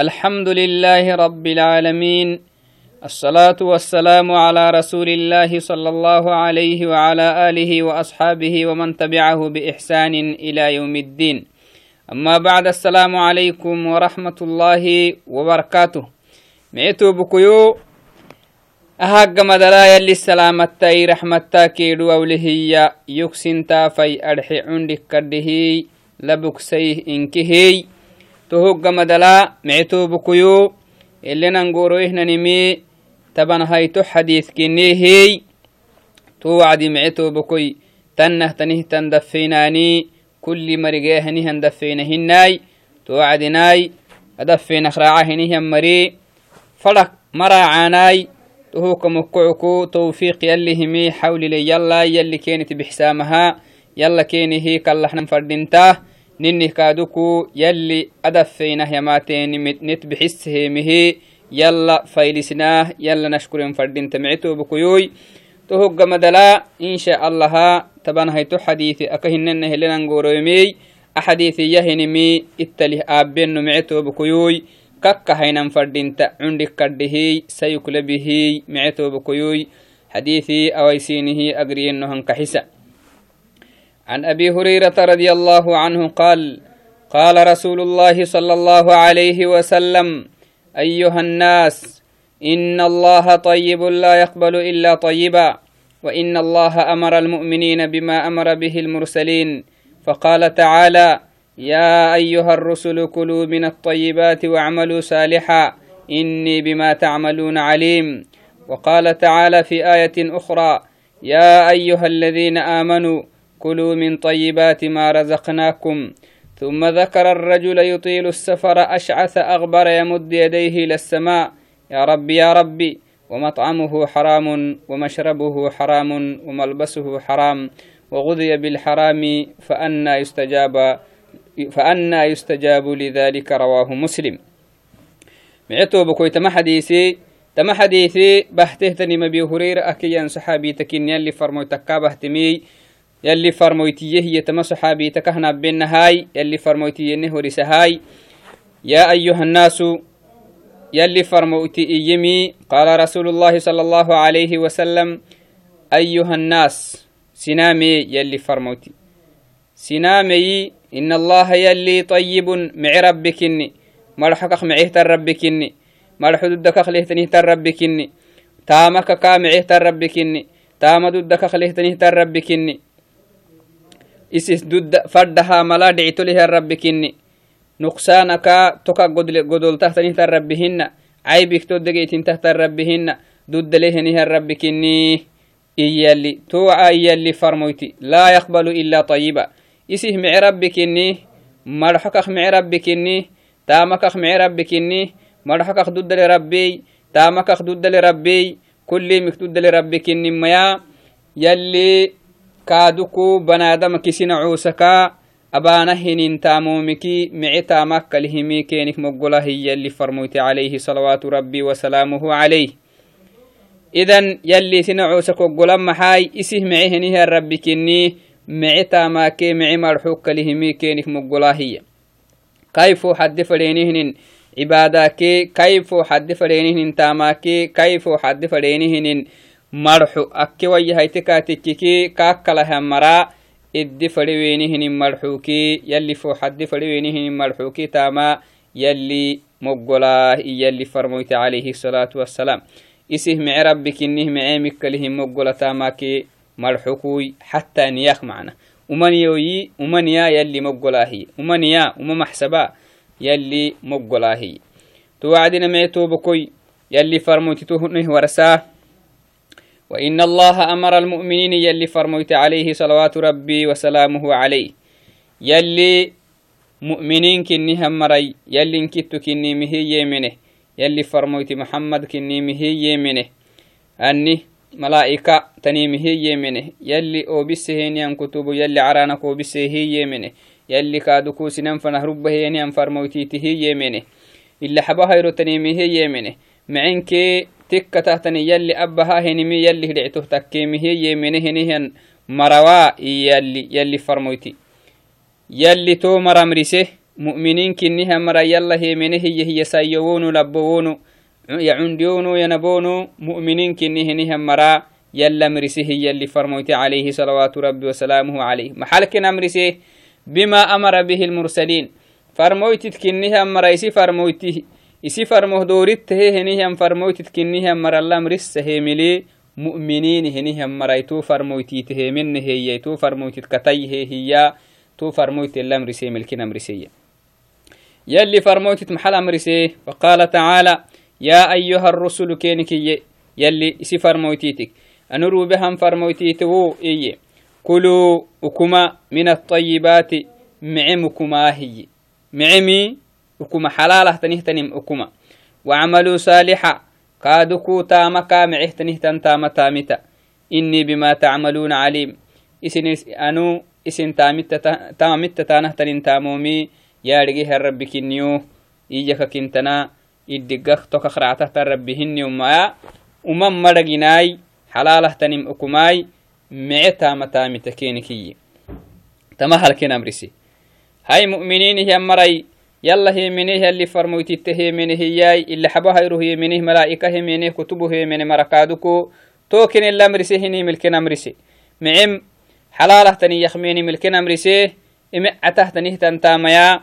الحمد لله رب العالمين. الصلاة والسلام على رسول الله صلى الله عليه وعلى آله وأصحابه ومن تبعه بإحسان إلى يوم الدين. أما بعد السلام عليكم ورحمة الله وبركاته. معتو بكيو أهاق مدلا يلي السلامة رحمة كيدو أولهي يكسن تافي أرحي عندك كدهي لبكسيه إنكهي. تهوغ مدلا معتو بكيو اللي ننقورو إهنا نمي تبن هايتو حديث كنيهي توعدي معتو بكوي تنه تنه تندفيناني كل مرقاه نهن دفينهناي توعدناي أدفين خراعه نهن مري فرق مراعاناي تهوك مكعكو توفيق يلي همي حول لي يلا يلي كانت بحسامها يلا كيني هي كاللحنا فردنتاه نني كادوكو يلي أدفينه يماتين نت بحسه مهي. يلا فايلسناه يلا نشكر فردين تمعتو بكيوي. تهوغ مدلا إن شاء الله تبان هيتو عن أبي هريرة رضي الله عنه قال قال رسول الله صلى الله عليه وسلم أيها الناس إن الله طيب لا يقبل إلا طيبا وإن الله أمر المؤمنين بما أمر به المرسلين. فقال تعالى يا أيها الرسل كلوا من الطيبات واعملوا صالحا إني بما تعملون عليم. وقال تعالى في آية أخرى يا أيها الذين آمنوا كلوا من طيبات ما رزقناكم. ثم ذكر الرجل يطيل السفر أشعث أغبر يمد يديه إلى السماء. يا ربي يا ربي ومطعمه حرام ومشربه حرام وملبسه حرام وغذي بالحرام فأنا يستجاب فأنا يستجاب لذلك رواه مسلم. معتو بكوي تما حديثي تما حديثي بحته تني مبي هريرة أكيان صحابي تكين يلي فرمو تكا بحتمي يلي فرمويتيه هي تما صحابي تكهنا بين هاي يلي فرمويتيه نهورس هاي. يا أيها الناس يلي فرموتي إيمي قال رسول الله صلى الله عليه وسلم أيها الناس سنامي يلي فرموتي سنامي إن الله يلي طيب مع ربكني مرحقك معيه تربكني مرحو ددك خليه تنيه تربكني تامك كا معيه تربكني تام ددك خليه تنيه تربكني isis dudda faddaha mala dhicitolihan rabbi kinni nuqsaanaka toka godoltahtanihtan rabbi hinna caybiktoddegeytintahtan rabbi hinna duddalehenihan rabbi kinni iyalli towa iyalli farmoyti laa yaqbalu ila tayiba isih mice rabbi kinni marxokak mice rabbi kinni taamakak mice rabbi kinni marxokak duddale rabbey taamakak duddale rabbey kullimik duddale rabbi kinni maya yalli kaaduku banaadama kisina cuusaka abaana hinin taamomiki mice taamakkalihi keenik moggola hiyalli farmoyte calayhi salawaatu rabbi wasalaamuhu calayh idan yalli sina cuusak oggolan maxaay isih mice henihan rabbi kinni mice taamaakee mice marxukkalihi keenik moggola hiya kayfo hadde fadheeniihinin cibaadaakee kayfo hadde fadheeniihinin taamaakee kayfo hadde fadheeniihinin marxu akke wayyahayte kaatikkiki kaakkalahan maraa iddi fadhiweenihin marxuki yalli foxaddi fadhiweenihin marxuki taama yalli moggolaa iyalli farmoyte calayhi salaatu wassalaam isih mice rabbi kinnih mikkalihin moggola taamaki marxukuy xataa niyak macna umaniyoyi umaniya yalli moggolaahiy umaniya uma maxsaba yalli moggolaahiy to wacdina mice tobokoy yalli farmoytituhnih warsaa وإن الله أمر المؤمنين يلي فرميت عليه صلوات ربي وسلامه عليه. يلي مؤمنين كني همري يلي انكتو كني مهي يمنه يلي فرميت محمد كني مهي يمنه. أني ملائكة تني مهي يمنه يلي أو بسهين ين كتب يلي عرانك أو بسهي يمنه يلي كادوكو سنن فنهربه ين فرميتي تهي يمنه. إلا حبها يرو تني مهي يمنه. معينك tikka tahtani yalli abbaha henimi yalli hidhictuh takkeemihe yemene henihan marawa yalli yalli farmoyti. Yalli to maramrise مؤمنين كنها مرا يلا هي من هي هي سيوون لبوون يعنديون ينبون مؤمنين كنه نها مرا يلا مرسه يلي فرموت عليه صلوات ربي وسلامه عليه محلك نمرسه بما أمر به المرسلين كنها مرا يسي فرموته isi farmoh doorittahe henihian farmoytit kinnihian marallam rissaheemili mu'miniin henihian maray tuu farmoytiite menne heyyay tuu farmoytit katayhe hiya tuu farmoytelam risee milkinam riseya يلي فرموتت محل أمرسيه وقال تعالى يا أيها الرسل كينكي يلي سي فرموتيتك أنرو بهم فرموتيتو إيه كلوا أكما من الطيبات معمكما هي معمي ukuma xalaalahtanihtanim ukuma wacmaluu saalixa kaaduku taama kaamicehtanihtan taama taamita inii bima tacmaluuna caliim isin anu isin taamitta taanahtanin taamomi yaadhigihan rabbi kinniyo iyaka kintana iddigak tokak ractahtan rabbi hinniumaya uman madhaginaay xalaalahtanim ukumaay mice taama taamita keenikiyi tama halken amrisi hay mu'miniinihian maray يلا هي منه اللي فرموتي تهي منه هي اللي حبها يروه هي منه ملائكة هي منه كتبه هي منه مركادكو توكن اللي أمرسي هني ملكنا أمرسي معم حلالة تني يخميني ملكنا أمرسي إمعته تنيه تنتاميا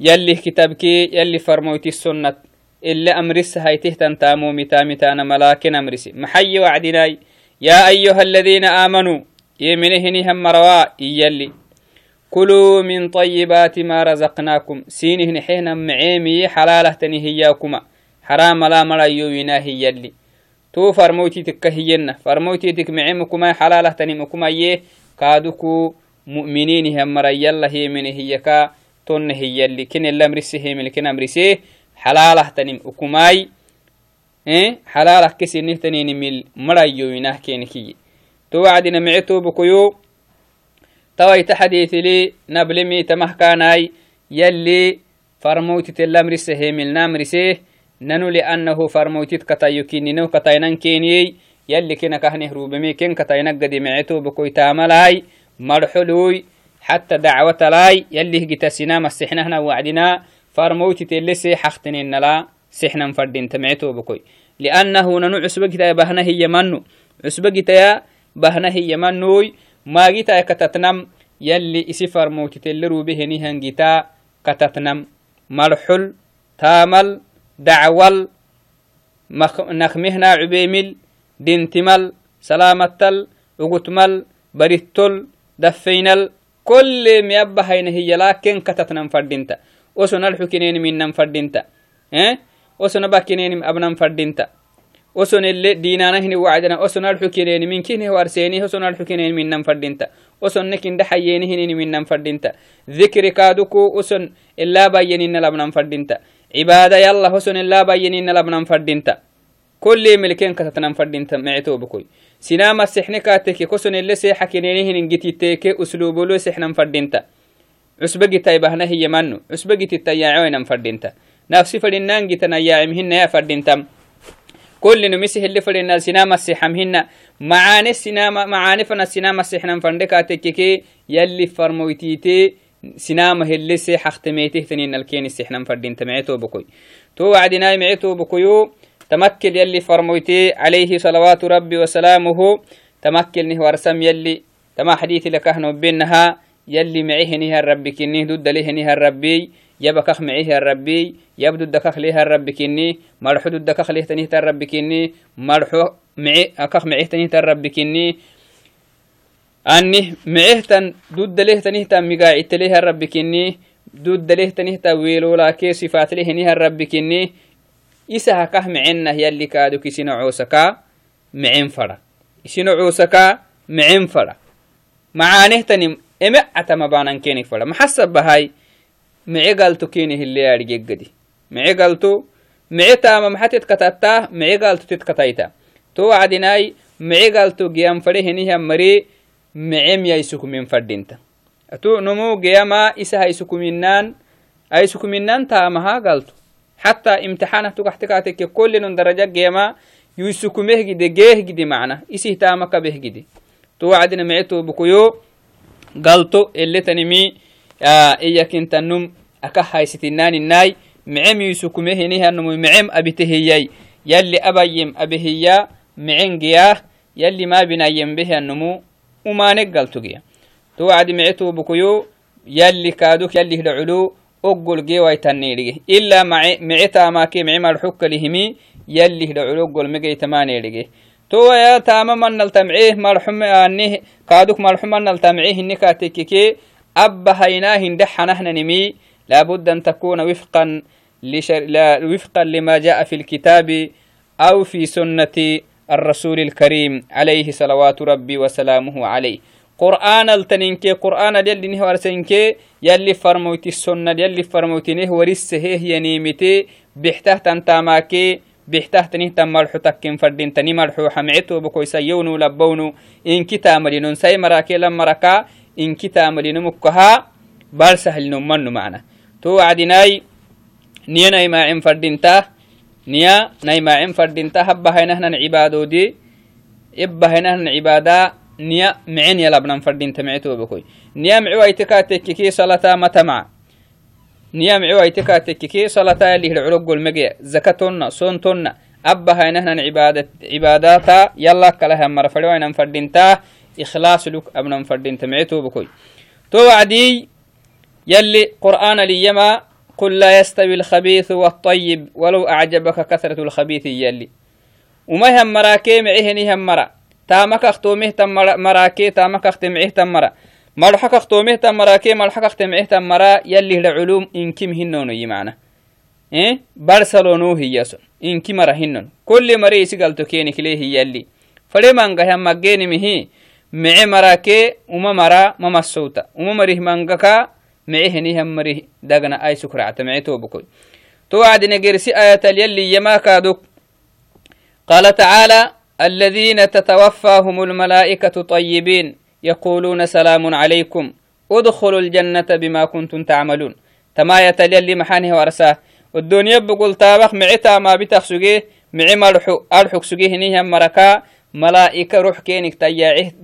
يلي كتابكي يلي فرموتي السنة اللي أمرس هايته تنتامو متا متا أنا ملاكن أمرسي محي وعدناي يا أيها الذين آمنوا يمنه هني هم مروا يلي كلوا من طيبات ما رزقناكم. سينه نحينا معيمي حلالة تنهياكما حرام لا مرا يوينا هي اللي تو فرموتي تكهينا فرموتي تك معيمكما حلالة تنمكما يه كادوكو مؤمنين هم مرا يلا هي من هيكا. تن هي اللي كن اللي مرسي هي من كن مرسي. حلالة تنمكماي إيه حلالة كسي نهتنين مل مرا يوينا كينكي تو وعدنا معتو بكيو. تويت حديث لي نبلمي تمهكاناي يلي فرموت تلام رسه من نام رسه ننو لأنه فرموت كتايوكيني نو كتاينان كيني يلي كنا كهنه روبمي كن كتاينك قدي معتو بكوي تاملاي مرحلوي حتى دعوة لاي يلي هجتا سينما السحنة وعدنا فرموت تلسي حختنين لا سحنا فردين تمعتو بكوي. لأنه ننو عسبك بهنه يمنو عسبك بهنه يمنوي maagita katatnam yalli isi farmowtitellerubeheni hangita katatnam marxul taamal dacwal nakmihna cubeemil dintimal salaamattal ugutmal barittol daffeynal kolle miyabahayna hiyalaaken katatnan fadhinta osonal xukineeni minnan fadhinta osona bakineeni abnan fadhinta وسن اللي دينانا هني وعدنا وسن الحكينين من كين هو أرسيني وسن الحكينين من نم فردينتا وسن نكين دحييني هني من نم فردينتا ذكر كادوكو وسن إلا بينين لبنم فردينتا عبادة يلا وسن إلا بينين لبنم فردينتا كل ملكين كتتنم فردينتا معتو بكوي سينما سحنكاتك كسن اللي سيحكينين هني جتيتك أسلوب لو سحنم فردينتا عسبقي تايبهنا هي منو عسبقي تتياعوين فردينتا نفسي فردينان جتنا ياعمهن يا فردينتا كل نمسه اللي فرنا سينما السحمهن معاني السينما معاني فنا السينما السحنا فندكا تككي يلي فرمويتيتي سينما اللي سي حختميته ثنين الكين السحنا فردين تمعيتو بكوي. تو وعدنا معيتو بكويو. تمكل يلي فرمويتي عليه صلوات ربي وسلامه. تمكل نهو ورسم يلي. تما حديث لكهنو بينها. يلي معيه نهر ربي كنيه. ضد له نهر ربي. يبكخ معيه الربي يبدو الدكخ ليها الرب كني مرحو الدكخ ليه تنيه الرب كني مرحو معي أكخ معيه تنيه الرب كني. أني معيه تن دود ليه تنيه تن مقاعد ليه الرب كني دود ليه تنيه تويلو لكي صفات ليه نيه الرب كني. إسها كه معنا هي اللي كادو كسينا عوسكا؟ معين فرا إسينا عوسكا؟ معين فرا معانيه تنم إمع أتما بانان كيني فرا محسب بهاي. Mice galto kini hille adhigeggadi mice galto mice taama maxatet katatta mice katayta to wacdinai mice geyam fade henihan mare mice miyaisukumin fadinta atu nomu geyama isa haisukuminan aisukuminan taamaha galto حتى امتحانه تكحتكاتك كل درجة جيما يسكمه جدي جيه جدي معنا إسيه تامك به جدي توعدنا آه، إياك إنت النم أكاها يستنان الناي معم يوسوك مهنيها إيه النمو معم أبتهيي يلي أبايم أبهيا معن قياه يلي ما بنايم به النمو وما نقل تقيا. توعد معتو بكيو يلي كادوك يلي العلو أقول جيواي تنيلي إلا مع معتا ما كي معم الحك لهمي يلي العلو أقول مجي تماني لجي. تو يا تاما من نلتمعيه مرحوم أنه كادوك مرحوم من نلتمعيه إنك تككي مرحم من نلتمعيه إنك تككي أبا هيناه دحنا نحن نمي لابد أن تكون وفقا لشر... لا وفقا لما جاء في الكتاب أو في سنة الرسول الكريم عليه صلوات ربي وسلامه عليه. قرآن التنينكي قرآن يلي نهو أرسنكي يلي فرموتي السنة يلي فرموتي نهو ورسه هي نيمتي بحته تنتاماكي bixtahtani tan marxu takken fadhin tani marxu xamicetobokoysayyownu labbownu inkitaamalino sai marake lan maraka inkitaamalino mukkaha bal sahlinommannu macna to wacdinai niya naimacin fadhinta niya naimacin fadhinta habbahainahnan cibaadodi ibbahainahnan cibaada niya micen yalabnan fadhinta micetobokoy niya micu aitekatekkiki salata matamaca نيام عويتك تككي صلاة اللي العلوق المجيء زكاتنا صونتنا أبا هاي نحن عبادة عباداتا يلا كلها مرة فلوين فردينتا إخلاص لك أبنا فردينتا معتو بكوي. تو وعدي يلي قرآن ليما قل لا يستوي الخبيث والطيب ولو أعجبك كثرة الخبيث يلي. وما هم مراكي معيه هم مرا. تامك اختومه تم مراكي تامك اختمعيه تم مرا. مرحك اختومه تمرا كي مرحك اختمعه تمرا يلي العلوم إنكم هنون يمعنا إيه؟ برسلونو هي سن إنكي مرا هنون. كل مري سقلتو كيني كليه يلي. فلما انقها مجيني مهي. معي مرا كي وما مرا ما مسوتا وما مريه منقكا معي هني هم مريه دقنا أي سكرة معيتو بكوي توعد نجرسي آية يلي يما كادوك قال تعالى الذين تتوفاهم الملائكة طيبين يقولون سلام عليكم ادخلوا الجنة بما كنتم تعملون تما يتلي محانه ورساه والدنيا بقول تابخ معتا ما بتخسجيه معي مرحو أرحك سجيه نيها مركا ملائكة روح كينك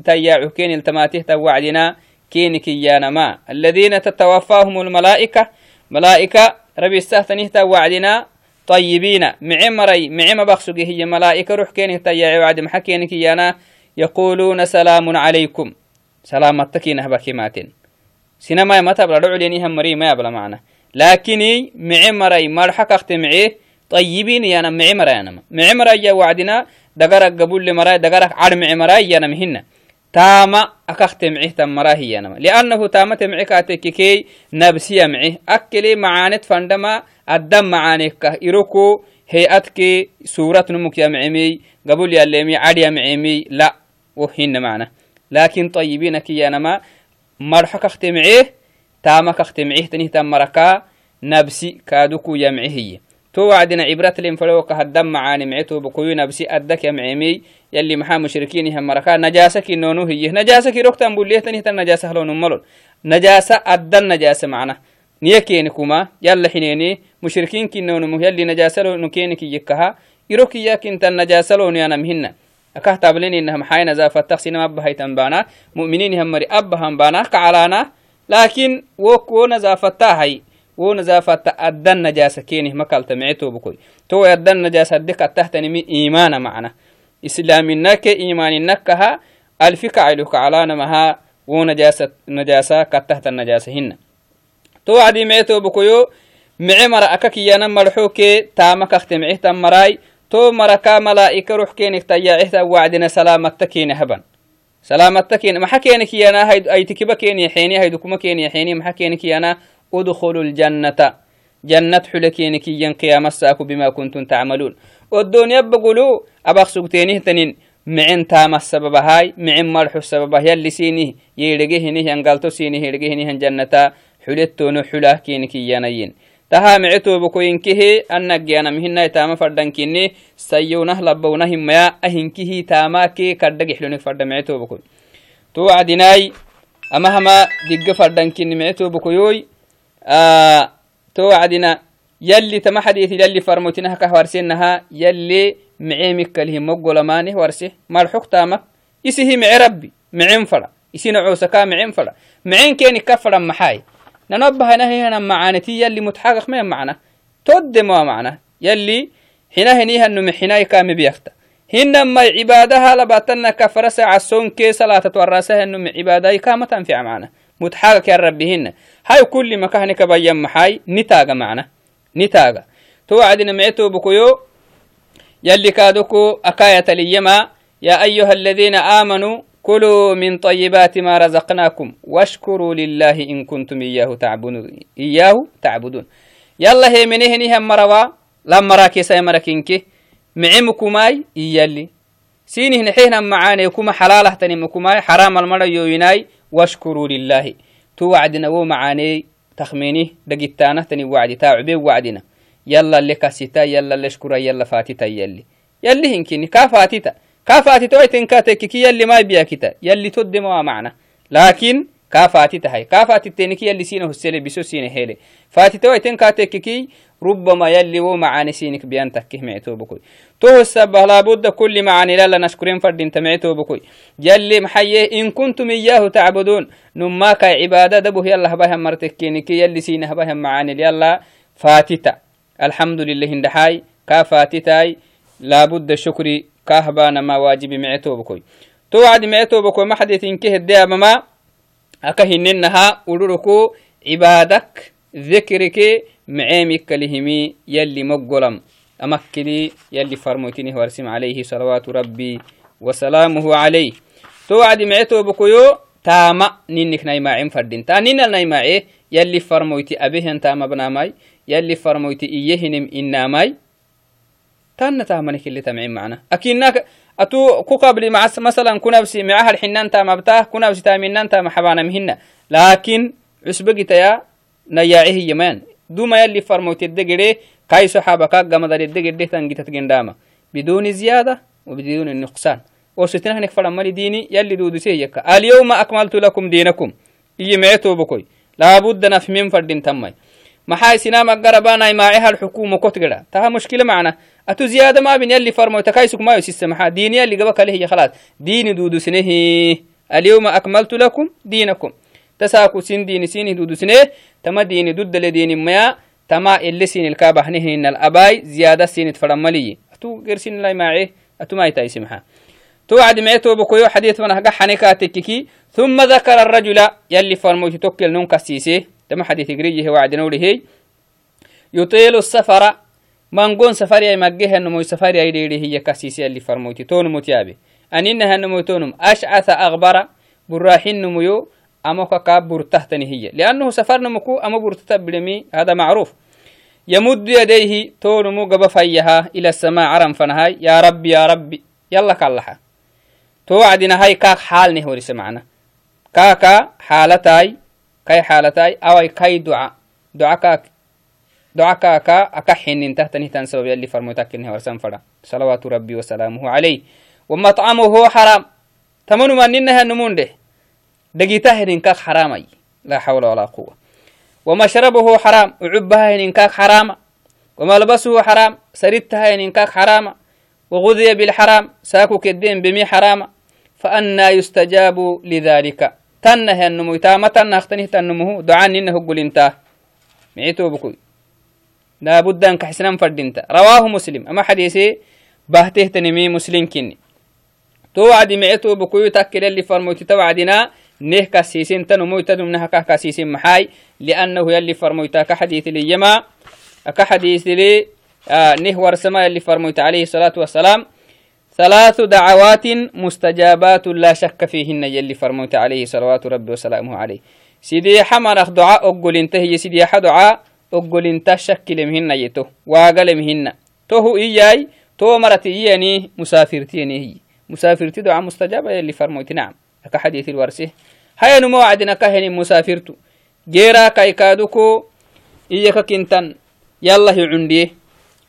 تياعه كين التماته توعدنا كينك يانا ما الذين تتوفاهم الملائكة ملائكة ربي استهتنه توعدنا طيبين. معي مري معي ما بخسجيه هي ملائكة روح كينك تياعه وعد محكينك يانا يقولون سلام عليكم. سلامتك نهبك ماتين سينما ما تبلا دعوليني هم مري ما يبلا معنا لكني معي مري مرحك اختمعيه طيبين يانا معي مري أنا معي مري يا وعدنا دقرك قبول لمراي دقرك عر معي مري يانا مهنا تاما أكخت معيه تم مراهي أنا لأنه تاما تمعك أتككي نبسي معيه أكلي معانت فندما الدم معانيك إروكو هيئتك سورة نمك يا معمي قبول يا الليمي عاد يا معمي لا وهن معنا. لكن طيبين كي أنما مرحك اختمعيه تامك اختمعيه تنيه تام مركا نبسي كادوكو يمعيه تو وعدنا عبرة الانفلوك هدم معاني معتو بقوي نبسي أدك يمعيمي يلي محا مشركين هم مركا. نجاسة كي نونو هي. نجاسة كي ركتن بوليه تنيه تن نجاسة لون ملون نجاسة أدن نجاسة معنا. نيكينكما يلا حنيني. مشركين كي نونو يلي نجاسة لون كينك يكها. يروكي يكين تن نجاسة لون يانا مهنا أكاه تابلين إنهم حين نزافة تقسين أبها يتنبانا مؤمنين هم مري أبها بانا كعلانا لكن وكو نزافة تاهي wo nazaafata addan najaasa keenih makalta micetobukoi to addan najaasa deka tahtanimi imana macna islaminake imaninakaha alfi kacailu kacalaanamaha wo najaasa najaasa katahta najaasa hina to wacdi micetobukoyo mice mara aka kiyana marxoke taama kakte micehtan marai to maraka malaa'ika ruux keenik tayaacihta wacdina salaamatta keena maxa keenik yana aytikiba keeniya xeeni haydukuma keeniya xeeni maxa keenik yana udkhulu ljannata jannat xule keenikiyan qiyaamasaaku bima kuntum tacmaluun oddooniyabba bagulu abaq sugteenihtanin micen taama sababahay micen marxu sababah yalli siinih yeedhegehinih yangalto siinih yeedhegehinihan jannata xulettono xulah keenikiyanayin taha micetobokoyinkehe anagyanamhinai tama faddankine sayyonah labbawna himmaya ahinkihi tamake kaddagixlonik fadda micetobokoy to wacdinai ama hama digga faddankini micetobokoyoy to wacdina آه، توعدنا يلي تما حديث يلي فرموتنا هكا وارسينها يلي معيمك كله مقول ماني وارسيه مالحوك تامك إسيه معي ربي معين فلا إسينا عوسكا معين فلا معين كيني كفلا محاي. ننبه هنا هنا معانتي يلي متحقق ما معنا؟ تود ما معنا. يلي هنا هني هنو محناي كام بيخت هنا ما عبادها لباتنا كفرس عسون كيس لا تتورسها هنو عبادها كامتا تنفع معنا. متحقق يا ربهن هاي كل مكان كبين محاي. نتاغ معنا. نتاغ توعدنا معتو بكيو. يلي كادوكو أكاية ليما. يا أيها الذين آمنوا كلوا من طيبات ما رزقناكم واشكروا لله إن كنتم إياه تعبدون. إياه تعبدون. يلا هي من هني هم مروا. لما راكي ساي مركينك معمكماي سيني نحينا معاني كما حلالة تني مكماي حرام المرة يويناي. واشكروا لله. توعدنا ومعاني تخميني. دقيتانا تني وعدي. تاعبي وعدنا. يلا اللي كاسيتا يلا اللي شكرا يلا فاتتا يلي. يلي هنكيني. كا فاتتا كا فاتتا ويتن يلي ما بياكتا يلي تد ما معنى لكن كا فاتتا هاي. كا فاتتينكي يلي سينه السيلي بسو سينه هيلي. فاتتا ويتن كاتككي ربما يلي و معاني سينك بيان تكيه معتو بكوي. تو السبه لابد كل معاني لا نشكرين فرد انت معتو بكوي. يلي محيه إن كنتم إياه تعبدون. نما كاي عبادة دبه يلا هبها مرتكينكي يلي سينه هبها معاني يلا فاتتا. الحمد لله هندحاي كافاتتاي لابد الشكر كهبان ما واجب معتو بكوي. توعد معتو بكوي. ما حدث إنكه الدياب ما أكهننها ولركو. عبادك. ذكرك. معيمك لهمي يلي مقلم. أمكلي يلي فرموتني ورسم عليه صلوات ربي وسلامه عليه. توعد معتو بكويو تاما نينك نايماعين فردين. تا نين النايماعي يلي فرموتي أبيهن تاما بناماي يلي فرموتي إيهنم إناماي. تانا تامنك اللي تمعين معنا. أكينك أتو كو قبل مع مثلا كنا بسي معها الحنان تام بتاه كنا بسي تامنان تام دوما يلي فرموتي الدقري كاي صحابة كاقا مدار الدقري تنجي تتقنداما بدون زيادة وبدون النقصان. وستنا هنك فرمالي ديني يلي دودو سيكا اليوم أكملت لكم دينكم. معتو بكوي. لابد نفهم فردين تمي maxaa isinama garabanai maaceha alxukuma kotgeda taha mushkila macna atu ziyada maabin yalli farmoy takaisuk mayo sisse maxaa diini yalli gaba kale hiya khalas diini duudusnehi alyawma akmaltu lakum diinakum tasaaku sin diini sini duudusne tama diini duddale diini maya tama ele sinilka bahnehininal abai ziyada sinit faramaliyi atu gersinilai maace atu maitaisi maxaa توعد معتو بكويو حديث من هقا حنكا تككي ثم ذكر الرجل يلي فرموت توكل نون كسيسي. تم حديث قريجه وعد نوله يطيل السفر. سفر يا مجه النمو سفر يا يديري هي كسيسي اللي فرموت تون متيابي أن إنها النمو تونم. أشعث أغبر. براحين نمو أما كاب برتهتني هي. لأنه سفر نمكو أما برتتبلمي هذا معروف. يمد يديه تونمو قبا فيها إلى السماء عرم فنهاي. يا ربي يا ربي. يلا كاللحا توعدنا هاي كاك حال نهوري سمعنا. كاكا حالتاي كاي حالتاي أو كاي دعاء. دعاء كاك. دعاء كاكا أكحن انته تنهتان سبب يلي فرموتك إنه ورسان فرا. صلوات ربي وسلامه عليه. ومطعمه حرام. تمنو من إنها النمون ده. دقيته إنكاك حرامي. لا حول ولا قوة. ومشربه حرام وعبها إنكاك حرام. وملبسه حرام سريتها إنكاك حرام. وغذي بالحرام ساكو كدين بمي حرام. فأنا يستجاب لذلك. تنه النمو تاما تنه اختنه تنمه دعان إنه قل انت معيتو بكوي. لا بد أن كحسنا فردينتا رواه مسلم. أما حديثي بهته تنمي مسلم كني. توعد معيتو بكوي تأكل اللي فرموتي توعدنا نه كاسيسين تنمو تنم نه كاسيسين محاي لأنه يلي فرموتا كحديث لي يما. كحديث لي آه نه ورسما يلي فرموت عليه الصلاة والسلام. ثلاث دعوات مستجابات لا شك فيهن يلي فرموت عليه صلوات ربي وسلامه عليه. سيدي حمر دعاء أقول انت هي سيدي حد دعاء أقول انت شكل مهن يتو واقل مهن. تو إياي تو مرت إياني مسافرتيني هي. مسافرتي دعاء مستجابة يلي فرموت نعم. كحديث الورسه هيا نمو وعدنا كهني مسافرتو جيرا كايكادوكو إياك كنتن يلا هي عنديه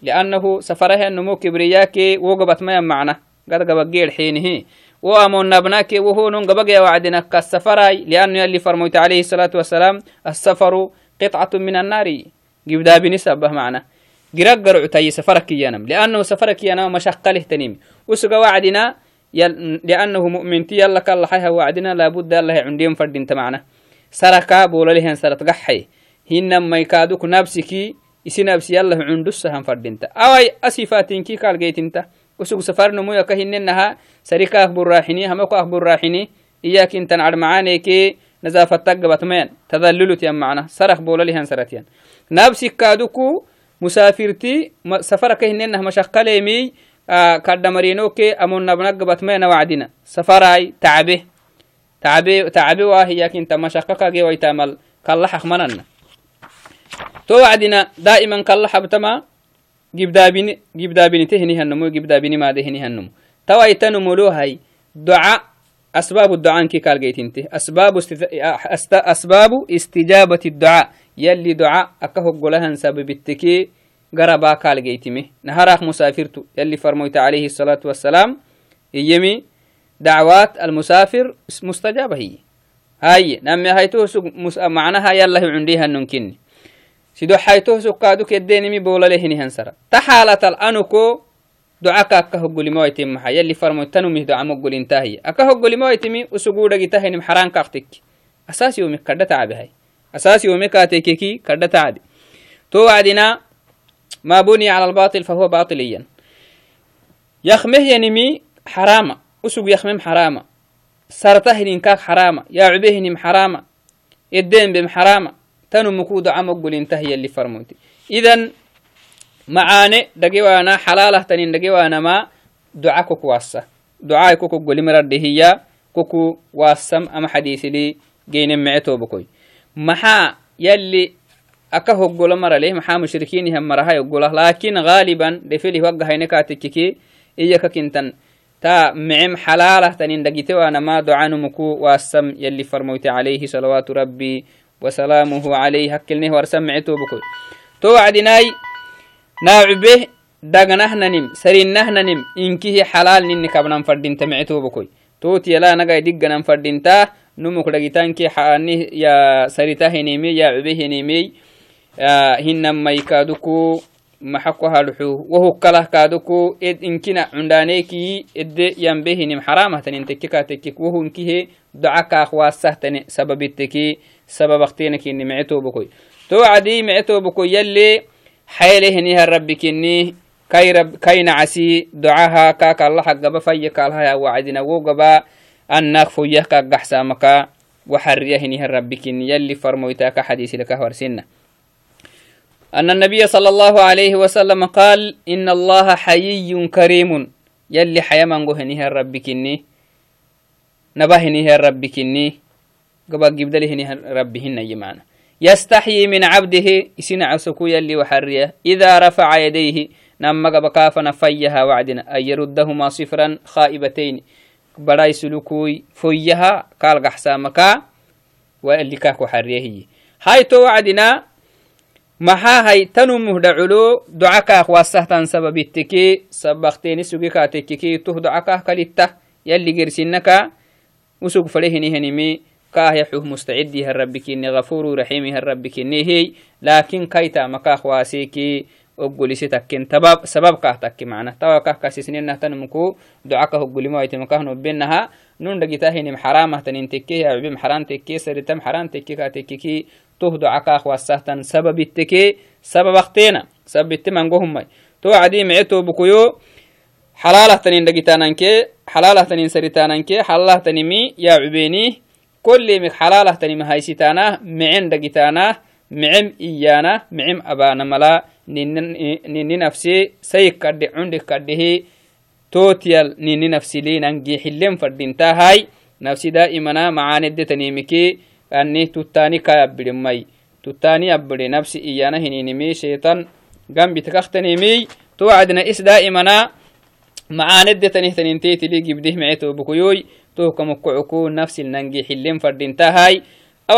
لأنه سفره النمو كبرياك وقبت ما معنا قد قبقير حينه وأمون نبناك وهو نقبق وعدنا كالسفراي لأنه يلي فرموت عليه الصلاة والسلام السفر قطعة من النار جبدا بنسبة معنا قرقر عتي سفرك ينم لأنه سفرك ينم مشقة له تنيم وسق وعدنا. لأنه مؤمن تي يلا كالله وعدنا لابد الله عندهم فرد انت معنا saraka boolalihan sarat gaxay hinamai kaaduk nabsiki isi nabsi yallah cundusahan fadinta awai asifaatinki kaalgeytinta usug safarnumuyaka hinenaha sarika akburaaxini hamako akburaaxini iyakintan cadmacaaneke nazaafataggabatmayan tadallulutyan macna sarak boolalihan saratyan nabsikaaduku musaafirti safaraka hinenah mashaqaleemi kadhamarinoke amon nabnaggabatmayana wacdina safarai tacabe tacabe tacabe waa hiyakinta mashaqakage waitamal kallaxaq manana to wacdina daa'iman kallaxabtama gibdaabini gibdaabinite hinihannomo gibdaabinimaade hinihannomo tawaitanumolohay doca أسباب الدعاء كي قال جيتنتي أسباب استت... أسباب استجابة الدعاء يلي دعاء أكهو قولها سبب التكي عليه الصلاة والسلام يمي دعوات المسافر مستجابة هي هاي نمي هايتو سوق مس... معناها يلا عنديها ننكني سيدو حيتو سوق كادو كديني مي بولا لهني هنسرا تحالة الأنكو ducaka akka hoggolimoaitim maxa yalli farmoytanumih duca moggolintahiya aka hoggolimoaitimi usugudhagitahinim xarankaktik asas yomi kadha tacabehay asas yomi katekeki kadha tacabe to wacdina ma buniya cala albatil fahuwa batiliyan yakmeh yanimi xarama usug yakmem xarama sartahininkak xarama yacubehinim xarama eddembem xarama tanumuku duca moggolintahi yalli farmoyti idan macaane dhagewaana xalaalahtanin dhagewaanama duca kok wassa ducaai koko golimaradhehiya koku wassam ama xadiisili geyne mece tobokoy maxaa yalli aka hoggolo maraleh maxaa mushrikiinihan maraha oggola laakin gaaliban dhefeli waggahayne kaatekkiki iyaka kintan ta mecem xalaalahtanin dhagitewaanama ducanumuku wassam yalli farmoyte calayhi salawaatu rabbi wasalaamuhu calayh hakkilneh warsam tobokoy to wacdinaay naacube dagnahnanim sarinahnanim inkihi xalaal nini kabnan fadinta mecetobokoy tooti yala nagai digganan fadinta numuk dhagitanki xaani ya sarita heneme ya cube henemey hinamai kaaduku maxako haluxu wahukkalah kaaduku ed inkina cundaaneki edde yambe hinim xaramahtanin tekke kaatekkik wahu inkihe doca kaak waasahtane sababitteki sababaktenakini mecetobokoy to cadi mecetobokoy yalle حيله ربي كني كاي رب كاي نعسي دعاها كاك الله حقبا في كالها وعدنا وقبا أنك فويه كاك قحسامك وحريه نها ربي كني يلي فرمويتاك حديث لك ورسنا أن النبي صلى الله عليه وسلم قال إن الله حيي كريم. يلي حيا منغو هنيها ربي كني نبه هنيها ربي كني قبا قبدله هنيها ربي هنا يمانا. يستحيي من عبده إسنا عسكو يلي وحريه. إذا رفع يديه نما بكافنا فيها وعدنا. أن يردهما صفرا خائبتين. براي سلوكوي فيها قال قحسامكا واللي كاكو حريه هاي تو وعدنا maxaa hay tanu muhdaculu docakah wasahtan sababittiki sabakteeni sugikatekkiki tuh docakah kalitta yalli gersinaka usug falehinihενimi كاه يحوه مستعد هالرب كني غفور رحيم هالرب كني هي لكن كيتا مكا خواسيكي أقولي ستكين تباب سبب كاه تكي معنا توا كاه كاسسنين نهتن مكو دعاك أقولي ما يتم توه دعاك أخواسهتن سبب التكي سبب اختينا سبب التمن قهم تو عدي معتو بكيو حلالة تنين دقيتانانكي حلالة تنين سرتانانكي حلالة تنمي يا عبيني كل مك حلالة تني مهايسيتانا معن دقيتانا معم إيانا معم أبانا ملا نيني نفسي سيك كد عندك كده توتيال نيني نفسي لي ننجي حلم فردينتا هاي نفسي دائما معاني دي تنيمكي أني تتاني كا يبدي مي تتاني يبدي نفسي إيانا هنينمي شيطان قام بتكختنيمي توعدنا إس دائما معاني دي تنيه تنينتي لي جبده معيتو بكيوي توكا مكعكو نفس الننجي حلين فردين تهاي أو